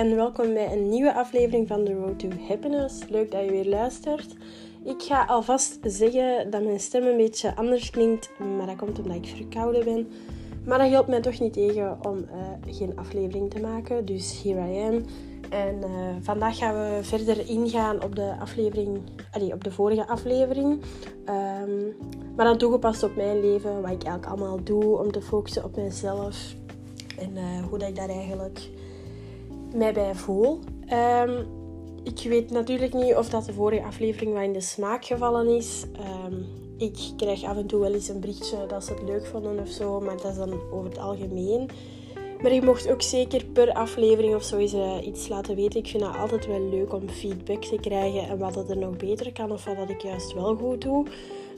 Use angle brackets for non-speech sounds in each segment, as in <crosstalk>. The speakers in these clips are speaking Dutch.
en welkom bij een nieuwe aflevering van The Road to Happiness. Leuk dat je weer luistert. Ik ga alvast zeggen dat mijn stem een beetje anders klinkt, maar dat komt omdat ik verkouden ben. Maar dat helpt mij toch niet tegen om uh, geen aflevering te maken, dus here I am. En uh, vandaag gaan we verder ingaan op de aflevering, allee, op de vorige aflevering. Um, maar dan toegepast op mijn leven, wat ik eigenlijk allemaal doe om te focussen op mezelf. En uh, hoe dat ik daar eigenlijk mij bij voel. Um, ik weet natuurlijk niet of dat de vorige aflevering wat in de smaak gevallen is. Um, ik krijg af en toe wel eens een berichtje dat ze het leuk vonden of zo, maar dat is dan over het algemeen. Maar je mocht ook zeker per aflevering of zo uh, iets laten weten. Ik vind het altijd wel leuk om feedback te krijgen en wat er nog beter kan of wat ik juist wel goed doe.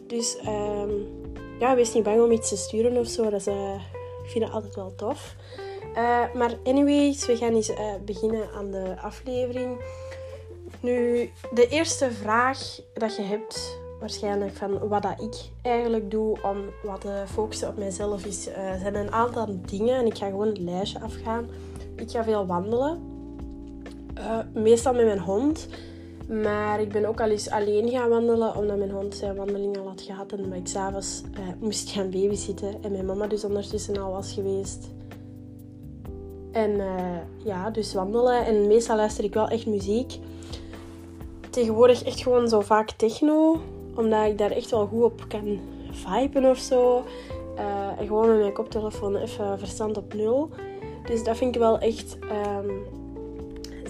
Dus um, ja, wees niet bang om iets te sturen of zo. Dat is, uh, ik vind het altijd wel tof. Uh, maar anyways, we gaan eens uh, beginnen aan de aflevering. Nu, de eerste vraag dat je hebt, waarschijnlijk van wat dat ik eigenlijk doe om wat te focussen op mezelf, is, uh, zijn een aantal dingen. En ik ga gewoon een lijstje afgaan. Ik ga veel wandelen. meestal met mijn hond. Maar ik ben ook al eens alleen gaan wandelen, omdat mijn hond zijn wandeling al had gehad. En omdat ik s'avonds moest gaan babysitten. En mijn mama dus ondertussen al was geweest. En uh, ja, dus wandelen. En meestal luister ik wel echt muziek. Tegenwoordig echt gewoon zo vaak techno. Omdat ik daar echt wel goed op kan viben of zo. Uh, en gewoon met mijn koptelefoon even verstand op nul. Dus dat vind ik wel echt um,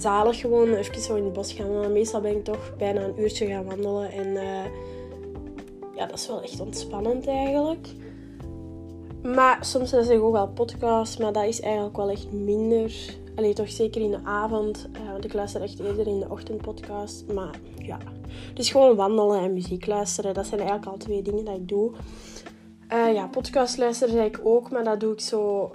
zalig. Gewoon even zo in het bos gaan wandelen. Meestal ben ik toch bijna een uurtje gaan wandelen. En uh, ja, dat is wel echt ontspannend eigenlijk. Maar soms luister ik ook wel podcasts, maar dat is eigenlijk wel echt minder. Alleen toch zeker in de avond, uh, want ik luister echt eerder in de ochtendpodcast. Maar ja, dus gewoon wandelen en muziek luisteren, dat zijn eigenlijk al twee dingen dat ik doe. Uh, ja, podcast luisteren zei ik ook, maar dat doe ik zo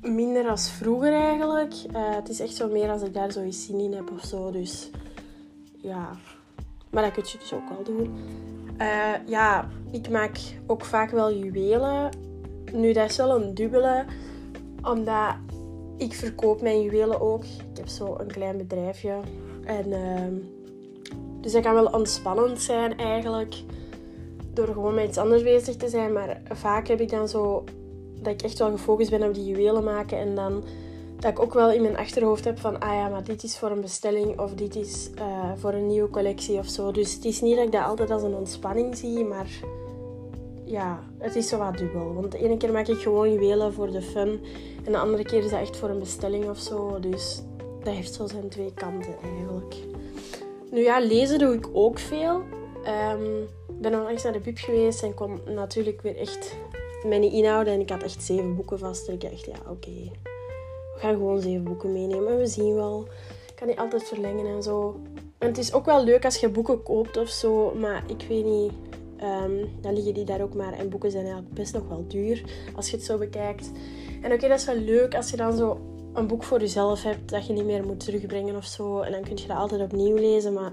minder als vroeger eigenlijk. Uh, het is echt zo meer als ik daar zo eens zin in heb of zo. Dus ja, maar dat kun je dus ook wel doen. ja, ik maak ook vaak wel juwelen. Nu, dat is wel een dubbele, omdat ik verkoop mijn juwelen ook. Ik heb zo een klein bedrijfje. En, uh, dus dat kan wel ontspannend zijn eigenlijk. Door gewoon met iets anders bezig te zijn. Maar vaak heb ik dan zo dat ik echt wel gefocust ben op die juwelen maken. En dan dat ik ook wel in mijn achterhoofd heb van, ah ja, maar dit is voor een bestelling of dit is uh, voor een nieuwe collectie of zo. Dus het is niet dat ik dat altijd als een ontspanning zie, maar ja, het is zo wat dubbel. Want de ene keer maak ik gewoon juwelen voor de fun. En de andere keer is dat echt voor een bestelling of zo. Dus dat heeft zo zijn twee kanten eigenlijk. Nu ja, lezen doe ik ook veel. Um, ik ben onlangs naar de pub geweest en kon natuurlijk weer echt mij niet inhouden. En ik had echt zeven boeken vast. En ik dacht, ja, oké. We gaan gewoon zeven boeken meenemen. We zien wel. Ik kan die altijd verlengen en zo. En het is ook wel leuk als je boeken koopt of zo. Maar ik weet niet Um, dan liggen die daar ook maar. En boeken zijn eigenlijk best nog wel duur als je het zo bekijkt. En oké, dat is wel leuk als je dan zo een boek voor jezelf hebt dat je niet meer moet terugbrengen of zo. En dan kun je dat altijd opnieuw lezen. Maar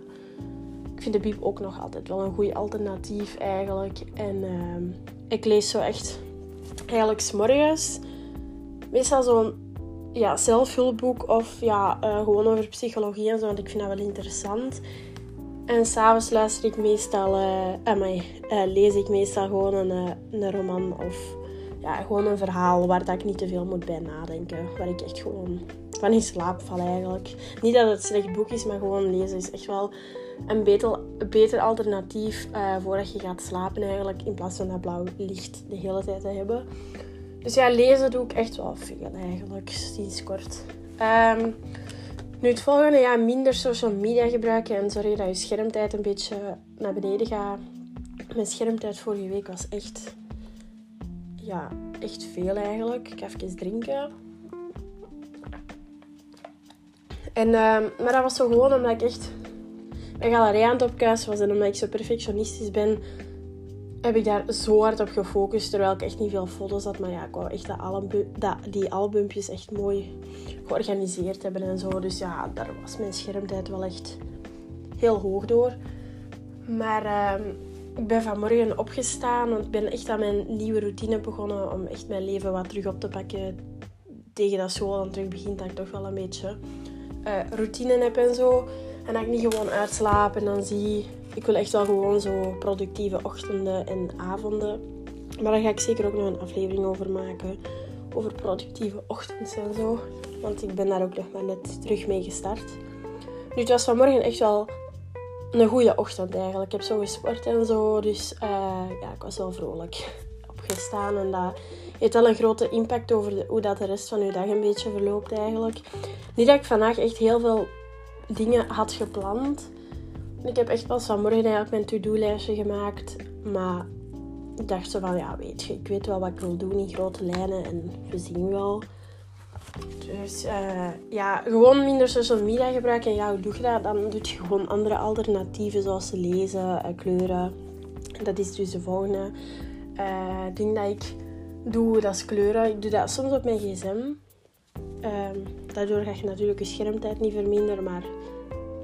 ik vind de Bib ook nog altijd wel een goed alternatief eigenlijk. En um, ik lees zo echt eigenlijk s'morgens. Meestal zo'n ja, zelfhulpboek of ja, uh, gewoon over psychologie en zo. Want ik vind dat wel interessant. En s'avonds luister ik meestal, uh, lees ik meestal gewoon een, uh, een roman of ja, gewoon een verhaal waar dat ik niet te veel moet bij nadenken. Waar ik echt gewoon van in slaap val eigenlijk. Niet dat het een slecht boek is, maar gewoon lezen is echt wel een beter, beter alternatief voordat je gaat slapen eigenlijk. In plaats van dat blauw licht de hele tijd te hebben. Dus ja, lezen doe ik echt wel veel eigenlijk, sinds kort. Um, nu het volgende, ja, minder social media gebruiken en zorgen dat je schermtijd een beetje naar beneden gaat. Mijn schermtijd vorige week was echt, ja, echt veel eigenlijk. Ik ga even drinken. En, uh, maar dat was zo gewoon omdat ik echt een galerij aan het opkuisen was en omdat ik zo perfectionistisch ben, heb ik daar zo hard op gefocust. Terwijl ik echt niet veel foto's had. Maar ja, ik wou echt dat, album, dat die albumpjes echt mooi georganiseerd hebben en zo. Dus ja, daar was mijn schermtijd wel echt heel hoog door. Maar uh, ik ben vanmorgen opgestaan, want ik ben echt aan mijn nieuwe routine begonnen om echt mijn leven wat terug op te pakken. Tegen dat school dan terug begint, dat ik toch wel een beetje uh, routine heb en zo. En dat ik niet gewoon uitslaap en dan zie... Ik wil echt wel gewoon zo productieve ochtenden en avonden. Maar daar ga ik zeker ook nog een aflevering over maken. Over productieve ochtends en zo. Want ik ben daar ook nog maar net terug mee gestart. Nu, het was vanmorgen echt wel een goede ochtend eigenlijk. Ik heb zo gesport en zo. Dus uh, ja, ik was wel vrolijk <laughs> opgestaan. En dat heeft wel een grote impact over hoe dat de rest van uw dag een beetje verloopt eigenlijk. Niet dat ik vandaag echt heel veel dingen had gepland. Ik heb echt pas vanmorgen eigenlijk mijn to-do-lijstje gemaakt. Maar ik dacht zo van, ja weet je, ik weet wel wat ik wil doen in grote lijnen. En we zien wel. Dus uh, ja, gewoon minder social media gebruiken. En ja, hoe doe je dat? Dan doe je gewoon andere alternatieven zoals lezen, uh, kleuren. Dat is dus de volgende uh, ding dat ik doe. Dat is kleuren. Ik doe dat soms op mijn gsm. Ehm, daardoor ga je natuurlijk je schermtijd niet verminderen. Maar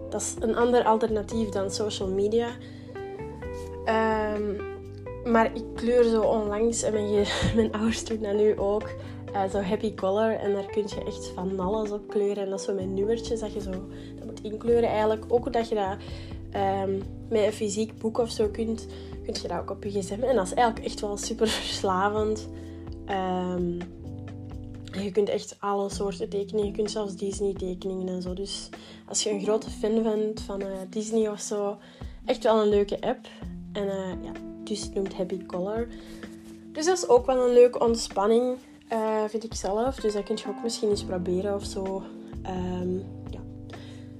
dat is een ander alternatief dan social media. Um, maar ik kleur zo onlangs, en mijn, <laughs> mijn ouders doen dat nu ook, uh, zo happy color. En daar kun je echt van alles op kleuren. En dat is zo met nummertjes dat je zo dat moet inkleuren eigenlijk. Ook dat je dat um, met een fysiek boek of zo kunt, kun je dat ook op je gsm. En dat is eigenlijk echt wel super <laughs> verslavend. Um, je kunt echt alle soorten tekenen. Je kunt zelfs Disney tekeningen en zo. Dus als je een grote fan bent van uh, Disney of zo, echt wel een leuke app. En uh, ja, dus het noemt Happy Color. Dus dat is ook wel een leuke ontspanning, uh, vind ik zelf. Dus dat kun je ook misschien eens proberen of zo. Um, ja.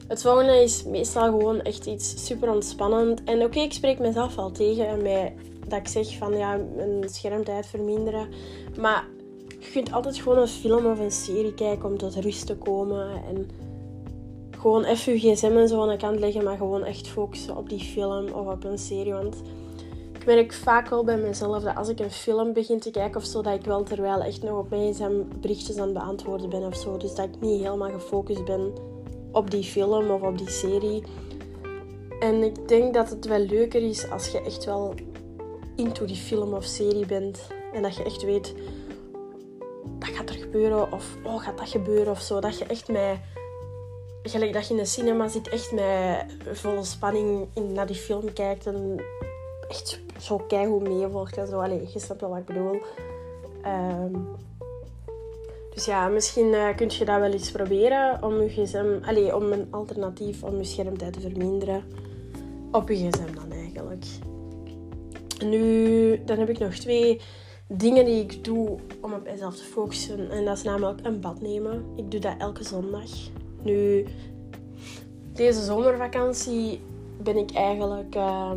Het volgende is meestal gewoon echt iets super ontspannend. En oké, ik spreek mezelf al tegen en mij dat ik zeg van ja, mijn schermtijd verminderen. Maar kunt altijd gewoon een film of een serie kijken om tot rust te komen. En gewoon even je gsm en zo aan de kant leggen, maar gewoon echt focussen op die film of op een serie. Want ik merk vaak wel bij mezelf dat als ik een film begin te kijken of zo, dat ik wel terwijl echt nog op mijn gsm berichtjes aan het beantwoorden ben of zo. Dus dat ik niet helemaal gefocust ben op die film of op die serie. En ik denk dat het wel leuker is als je echt wel into die film of serie bent. En dat je echt weet, dat gaat er gebeuren of oh, gaat dat gebeuren of zo. Dat je echt met, gelijk dat je in de cinema zit, echt met volle spanning in, naar die film kijkt en echt zo keihard meevolgt en zo. Allee, je snapt wel wat ik bedoel. Um, dus ja, misschien uh, kun je dat wel eens proberen om je gsm, allee, om een alternatief om je schermtijd te verminderen op je gsm dan eigenlijk. Nu, dan heb ik nog twee dingen die ik doe om op mezelf te focussen. En dat is namelijk een bad nemen. Ik doe dat elke zondag. Nu, deze zomervakantie ben ik eigenlijk, uh,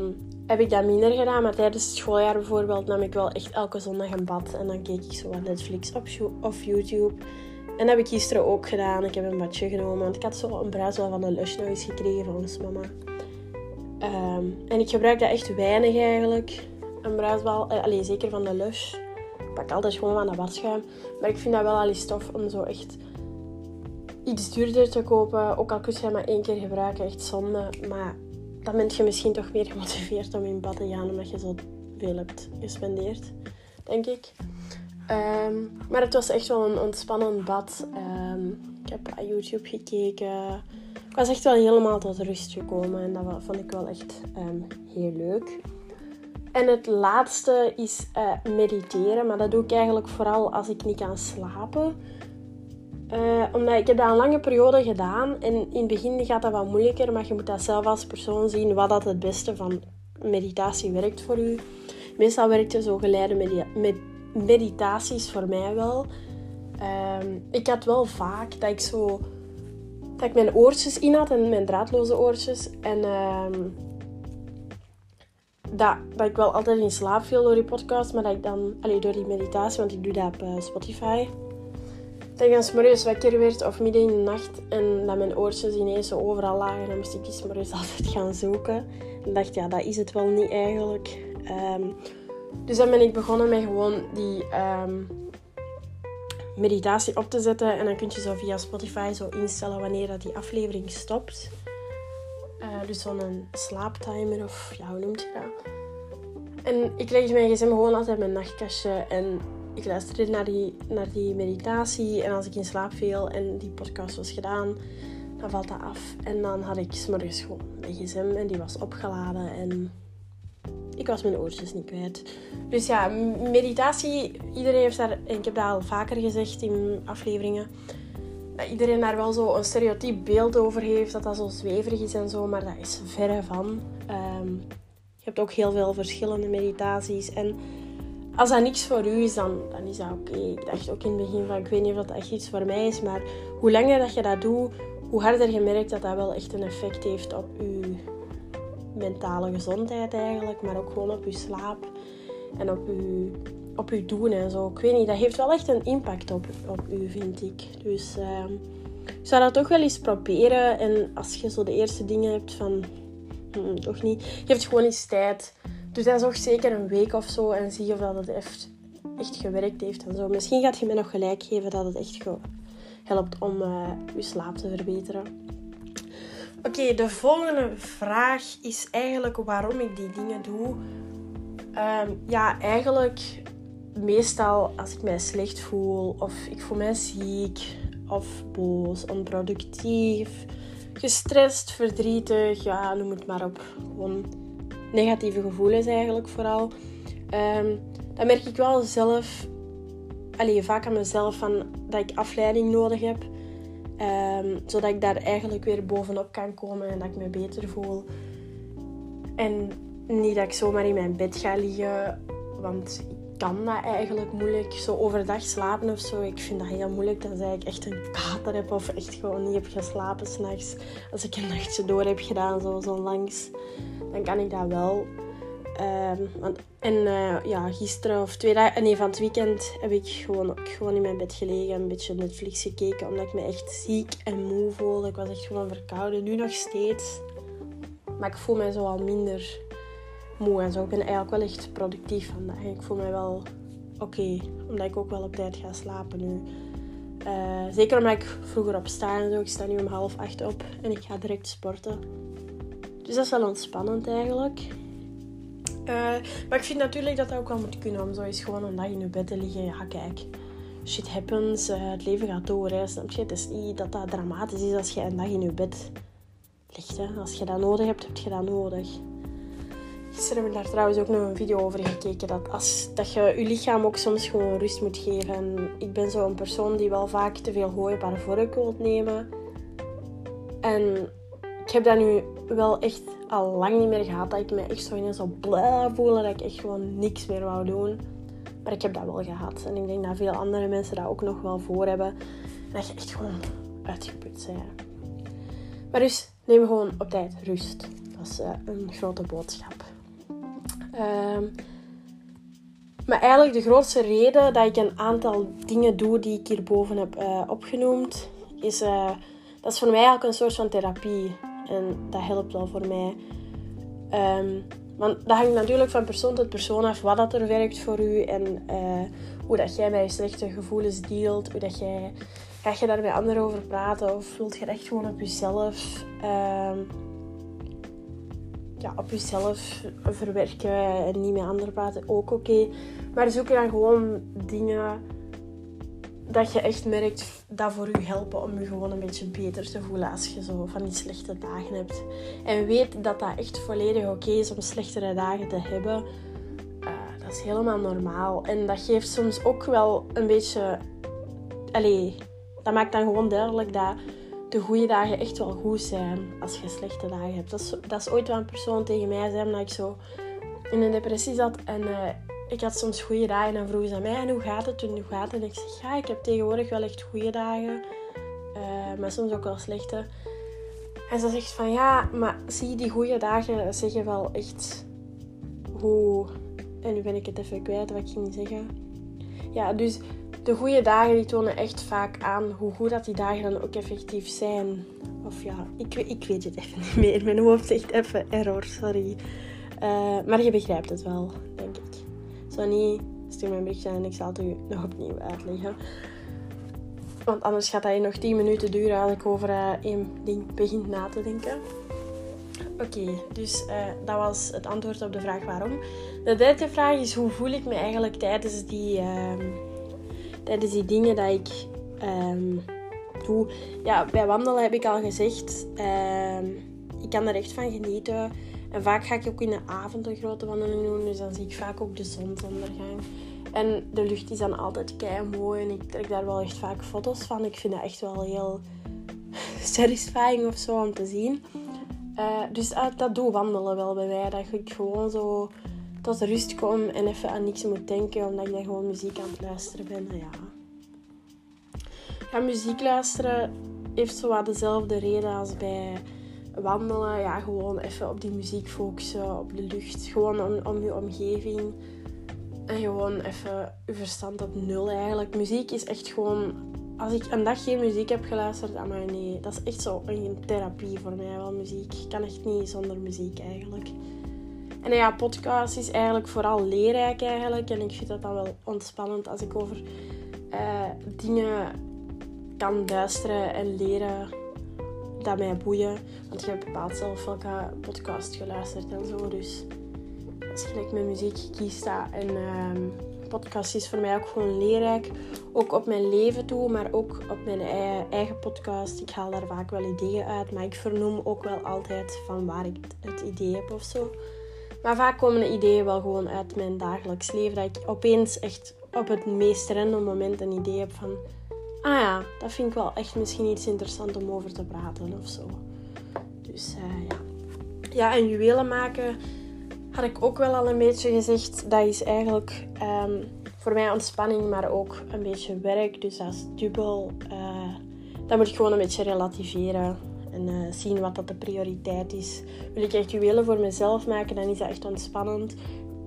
heb ik dat minder gedaan. Maar tijdens het schooljaar bijvoorbeeld nam ik wel echt elke zondag een bad. En dan keek ik zo wat Netflix of YouTube. En dat heb ik gisteren ook gedaan. Ik heb een badje genomen. Want ik had zo een bruisel van een Lush Noise gekregen van ons mama. Um, en ik gebruik dat echt weinig eigenlijk. Een bruisbal, eh, zeker van de Lush pak altijd gewoon van dat badschuim. Maar ik vind dat wel al eens tof om zo echt iets duurder te kopen. Ook al kun je maar één keer gebruiken, echt zonde. Maar dan ben je misschien toch meer <laughs> gemotiveerd om in bad te gaan, omdat je zo veel hebt gespendeerd, denk ik. Ehm, maar het was echt wel een ontspannend bad. Um, ik heb op YouTube gekeken. Ik was echt wel helemaal tot rust gekomen en dat vond ik wel echt um, heel leuk. En het laatste is uh, mediteren. Maar dat doe ik eigenlijk vooral als ik niet kan slapen. Uh, omdat ik heb dat een lange periode gedaan. En in het begin gaat dat wat moeilijker. Maar je moet dat zelf als persoon zien. Wat dat het beste van meditatie werkt voor u. Meestal werkt zo geleide med meditaties voor mij wel. Uh, ik had wel vaak dat ik zo... Dat ik mijn oortjes in had. En mijn draadloze oortjes. En ehm, dat, dat ik wel altijd in slaap viel door die podcast, maar dat ik dan, allee, door die meditatie, want ik doe dat op uh, Spotify, dat ik dan s'morgens wakker werd of midden in de nacht en dat mijn oortjes ineens overal lagen. Dan moest ik s'morgens <laughs> altijd gaan zoeken. En dacht, ja, dat is het wel niet eigenlijk. Um, dus dan ben ik begonnen met gewoon die um, meditatie op te zetten. En dan kun je zo via Spotify zo instellen wanneer dat die aflevering stopt. Uh, dus zo'n slaaptimer of ja, hoe noemt je dat? En ik legde mijn gsm gewoon altijd in mijn nachtkastje en ik luisterde naar die, naar die meditatie. En als ik in slaap viel en die podcast was gedaan, dan valt dat af. En dan had ik s'morgens gewoon mijn gsm en die was opgeladen en ik was mijn oortjes niet kwijt. Dus ja, meditatie, iedereen heeft daar, en ik heb dat al vaker gezegd in afleveringen, dat iedereen daar wel zo een stereotyp beeld over heeft, dat dat zo zweverig is en zo, maar dat is verre van. Ehm, je hebt ook heel veel verschillende meditaties en als dat niks voor u is, dan, dan is dat oké. Ik dacht ook in het begin van, ik weet niet of dat echt iets voor mij is, maar hoe langer dat je dat doet, hoe harder je merkt dat dat wel echt een effect heeft op je mentale gezondheid eigenlijk, maar ook gewoon op je slaap en op je, op je doen en zo. Ik weet niet, dat heeft wel echt een impact op, op u, vind ik. Dus uh, ik zou dat toch wel eens proberen. En als je zo de eerste dingen hebt van, hm, toch niet, je hebt gewoon eens tijd. Doe dat toch zeker een week of zo en zie of dat het echt, echt gewerkt heeft en zo. Misschien gaat je me nog gelijk geven dat het echt helpt om uh, je slaap te verbeteren. Oké, de volgende vraag is eigenlijk waarom ik die dingen doe. Ehm, ja, eigenlijk meestal als ik mij slecht voel of ik voel mij ziek of boos, onproductief, gestrest, verdrietig, ja, noem het maar op. Gewoon negatieve gevoelens eigenlijk vooral. Um, dan merk ik wel zelf, allee, vaak aan mezelf, van, dat ik afleiding nodig heb. Um, zodat ik daar eigenlijk weer bovenop kan komen en dat ik me beter voel. En niet dat ik zomaar in mijn bed ga liggen, want ik kan dat eigenlijk moeilijk. Zo overdag slapen of zo, ik vind dat heel moeilijk. Tenzij ik echt een kater heb of echt gewoon niet heb geslapen s'nachts. Als ik een nachtje door heb gedaan, zo, zo langs, dan kan ik dat wel. Um, want, en uh, ja, gisteren of twee dagen, nee, van het weekend heb ik gewoon, gewoon in mijn bed gelegen en een beetje Netflix gekeken. Omdat ik me echt ziek en moe voelde. Ik was echt gewoon verkouden. Nu nog steeds. Maar ik voel me zo al minder moe en zo. Ik ben eigenlijk wel echt productief vandaag. Ik voel me wel oké. omdat ik ook wel op tijd ga slapen nu. Uh, zeker omdat ik vroeger opsta en zo. Ik sta nu om half acht op en ik ga direct sporten. Dus dat is wel ontspannend eigenlijk. Uh, maar ik vind natuurlijk dat dat ook wel moet kunnen om zo eens gewoon een dag in je bed te liggen. Ja, kijk, shit happens, uh, het leven gaat door. Hè, snap je? Het is niet dat dat dramatisch is als je een dag in je bed ligt. Hè. Als je dat nodig hebt, heb je dat nodig. Gisteren heb ik daar trouwens ook nog een video over gekeken. Dat, als, dat je je lichaam ook soms gewoon rust moet geven. En ik ben zo'n persoon die wel vaak te veel hooi op haar vork wilt nemen. En ik heb dat nu wel echt al lang niet meer gehad. Dat ik me echt zo ineens zo blij voelde. Dat ik echt gewoon niks meer wou doen. Maar ik heb dat wel gehad. En ik denk dat veel andere mensen dat ook nog wel voor hebben. Dat je echt gewoon uitgeput bent. Maar dus neem gewoon op tijd rust. Dat is uh, een grote boodschap. Um, maar eigenlijk de grootste reden dat ik een aantal dingen doe die ik hierboven heb uh, opgenoemd, is uh, dat is voor mij eigenlijk een soort van therapie. En dat helpt wel voor mij. Um, want dat hangt natuurlijk van persoon tot persoon af wat dat er werkt voor u en uh, hoe dat jij met je slechte gevoelens dealt. Hoe dat jij, ga je daar met anderen over praten of voelt je echt gewoon op jezelf? Um, ja, op jezelf verwerken en niet met anderen praten, ook oké. Maar zoek dan gewoon dingen dat je echt merkt dat voor je helpen om je gewoon een beetje beter te voelen als je zo van die slechte dagen hebt. En weet dat dat echt volledig oké is om slechtere dagen te hebben. Uh, dat is helemaal normaal. En dat geeft soms ook wel een beetje... Allee, dat maakt dan gewoon duidelijk dat de goede dagen echt wel goed zijn als je slechte dagen hebt. Dat is, dat is ooit wel een persoon tegen mij zei dat ik zo in een depressie zat en uh, ik had soms goede dagen en vroeg ze aan mij en hoe gaat het toen, hoe gaat het? En ik zeg ja, ik heb tegenwoordig wel echt goede dagen, uh, maar soms ook wel slechte. En ze zegt van ja, maar zie die goede dagen zeggen wel echt hoe... En nu ben ik het even kwijt wat ik ging zeggen. Ja, dus de goede dagen die tonen echt vaak aan hoe goed dat die dagen dan ook effectief zijn. Of ja, ik, ik weet het even niet meer. Mijn hoofd zegt even error, sorry. Uh, maar je begrijpt het wel, denk ik. Zo niet, stuur me een berichtje en ik zal het u nog opnieuw uitleggen. Want anders gaat dat je nog 10 minuten duren als ik over uh, één ding begin na te denken. Oké, dus uh, dat was het antwoord op de vraag waarom. De derde vraag is hoe voel ik me eigenlijk tijdens die, uh, tijdens die dingen dat ik, vaak doe. Ja, bij wandelen heb ik al gezegd, ehm, ik kan er echt van genieten. En vaak ga ik ook in de avond een grote wandeling doen, dus dan zie ik vaak ook de zonsondergang. En de lucht is dan altijd kei mooi en ik trek daar wel echt vaak foto's van. Ik vind dat echt wel heel <laughs> satisfying of zo om te zien. Uh, dus uh, dat doe wandelen wel bij mij. Dat ik gewoon zo tot rust kom en even aan niks moet denken, omdat ik dan gewoon muziek aan het luisteren ben. Ja. ja, muziek luisteren heeft zo wat dezelfde reden als bij wandelen. Ja, gewoon even op die muziek focussen, op de lucht. Gewoon om, om je omgeving. En gewoon even je verstand op nul eigenlijk. Muziek is echt gewoon... Als ik een dag geen muziek heb geluisterd, maar nee, dat is echt zo een therapie voor mij wel, muziek. Ik kan echt niet zonder muziek eigenlijk. En ja, podcast is eigenlijk vooral leerrijk eigenlijk. En ik vind dat dan wel ontspannend als ik over uh, dingen kan luisteren en leren dat mij boeien. Want je bepaalt zelf welke podcast geluisterd en zo. Dus als je met muziek kiest dat. En uh, podcast is voor mij ook gewoon leerrijk. Ook op mijn leven toe, maar ook op mijn eigen podcast. Ik haal daar vaak wel ideeën uit, maar ik vernoem ook wel altijd van waar ik het idee heb of zo. Maar vaak komen de ideeën wel gewoon uit mijn dagelijks leven. Dat ik opeens echt op het meest random moment een idee heb van... Ah ja, dat vind ik wel echt misschien iets interessants om over te praten of zo. Dus uh, ja. Ja, en juwelen maken had ik ook wel al een beetje gezegd. Dat is eigenlijk um, voor mij ontspanning, maar ook een beetje werk. Dus dat is dubbel. Uh, dat moet ik gewoon een beetje relativeren en uh, zien wat dat de prioriteit is. Wil ik echt juwelen voor mezelf maken, dan is dat echt ontspannend.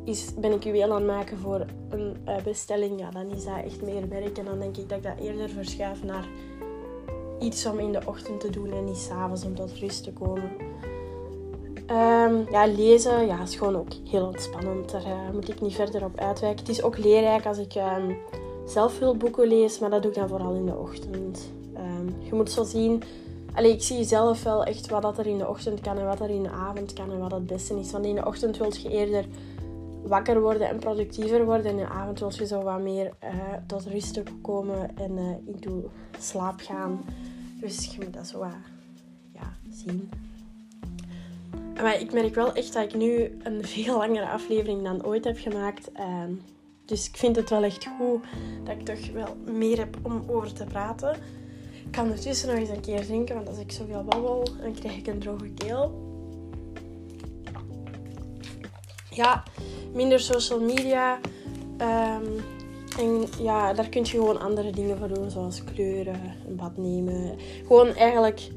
Is, ben ik juwelen aan het maken voor een uh, bestelling, ja, dan is dat echt meer werk. En dan denk ik dat ik dat eerder verschuif naar iets om in de ochtend te doen en niet s'avonds om tot rust te komen. Um, ja, lezen ja, is gewoon ook heel ontspannend. Daar uh, moet ik niet verder op uitwijken. Het is ook leerrijk als ik um, zelf veel boeken lees, maar dat doe ik dan vooral in de ochtend. Um, je moet zo zien Allee, ik zie zelf wel echt wat dat er in de ochtend kan en wat er in de avond kan en wat het beste is. Want in de ochtend wil je eerder wakker worden en productiever worden. En in de avond wil je zo wat meer uh, tot rust komen en uh, into slaap gaan. Dus je moet dat zo wat ja, zien. Maar ik merk wel echt dat ik nu een veel langere aflevering dan ooit heb gemaakt. Uh, dus ik vind het wel echt goed dat ik toch wel meer heb om over te praten. Ik kan ertussen nog eens een keer drinken, want als ik zoveel babbel, dan krijg ik een droge keel. Ja, minder social media. Um, en ja, daar kun je gewoon andere dingen voor doen, zoals kleuren, een bad nemen. Gewoon eigenlijk,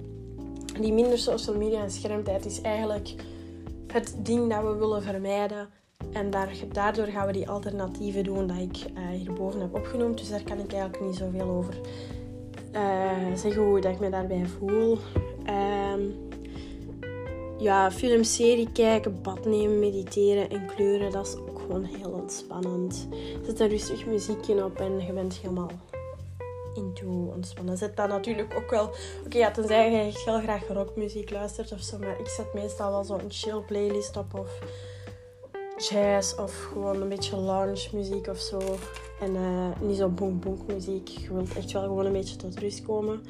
die minder social media en schermtijd is eigenlijk het ding dat we willen vermijden. En daar, daardoor gaan we die alternatieven doen dat ik uh, hierboven heb opgenoemd. Dus daar kan ik eigenlijk niet zoveel over uh, zeggen hoe dat ik me daarbij voel. Um, ja, film, serie kijken, bad nemen, mediteren en kleuren, dat is ook gewoon heel ontspannend. Zet een rustig muziekje op en je bent helemaal into ontspannen. Zet dan natuurlijk ook wel... Oké, ja, tenzij je heel graag rockmuziek luistert of zo, maar ik zet meestal wel zo'n chill playlist op of jazz of gewoon een beetje lounge muziek of zo. En uh, niet zo bonk bonk muziek. Je wilt echt wel gewoon een beetje tot rust komen.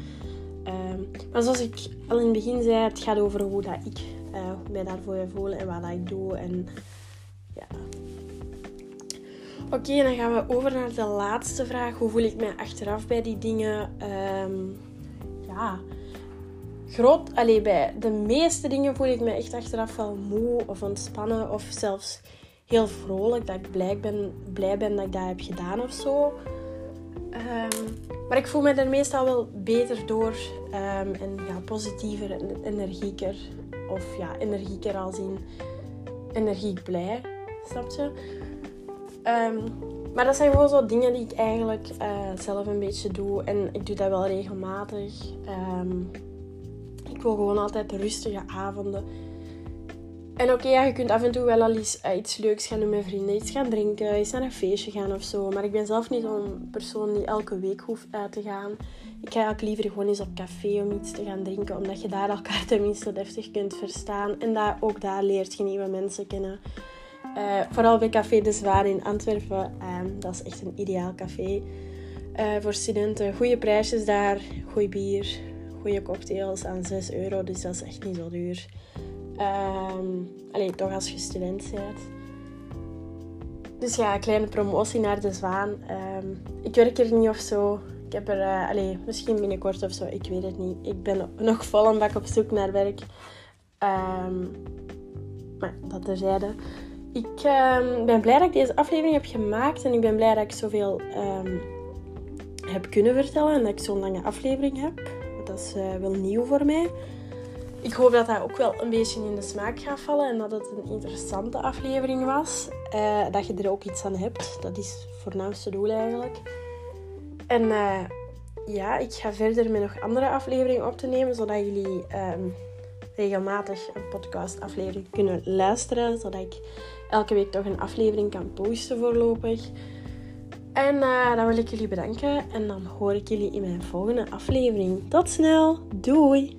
Um, maar zoals ik al in het begin zei, het gaat over hoe dat ik uh, mij daarvoor voel en wat dat ik doe. En ja. Oké, dan gaan we over naar de laatste vraag. Hoe voel ik mij achteraf bij die dingen? Um, ja, groot, allee, bij de meeste dingen voel ik me echt achteraf wel moe of ontspannen of zelfs heel vrolijk, dat ik blij ben, blij ben dat ik dat heb gedaan of zo. Um, maar ik voel me er meestal wel beter door um, en ja, positiever en energieker. Of ja, energieker als in energiek blij, snap je? Um, maar dat zijn gewoon zo dingen die ik eigenlijk uh, zelf een beetje doe. En ik doe dat wel regelmatig. ik wil gewoon altijd rustige avonden en oké, ja, je kunt af en toe wel al iets leuks gaan doen met vrienden. Iets gaan drinken, eens naar een feestje gaan of zo. Maar ik ben zelf niet zo'n persoon die elke week hoeft uit te gaan. Ik ga ook liever gewoon eens op café om iets te gaan drinken. Omdat je daar elkaar <laughs> tenminste deftig kunt verstaan. En dat, ook daar leert je nieuwe mensen kennen. Uh, vooral bij Café de Zwaan in Antwerpen. Uh, dat is echt een ideaal café. voor studenten. Goede prijsjes daar, goed bier, goede cocktails aan 6 euro, dus dat is echt niet zo duur. Um, alleen toch als je student bent. Dus ja, kleine promotie naar de Zwaan. Um, ik werk er niet of zo. Ik heb er, uh, misschien binnenkort of zo, ik weet het niet. Ik ben nog vol een bak op zoek naar werk. Um, maar dat terzijde. Ik ben blij dat ik deze aflevering heb gemaakt. En ik ben blij dat ik zoveel heb kunnen vertellen. En dat ik zo'n lange aflevering heb. Dat is uh, wel nieuw voor mij ik hoop dat dat ook wel een beetje in de smaak gaat vallen en dat het een interessante aflevering was. Uh, dat je er ook iets aan hebt. Dat is het voornaamste doel eigenlijk. En uh, ja, ik ga verder met nog andere afleveringen op te nemen, zodat jullie um, regelmatig een podcastaflevering kunnen luisteren. Zodat ik elke week toch een aflevering kan posten voorlopig. En uh, dan wil ik jullie bedanken en dan hoor ik jullie in mijn volgende aflevering. Tot snel, doei!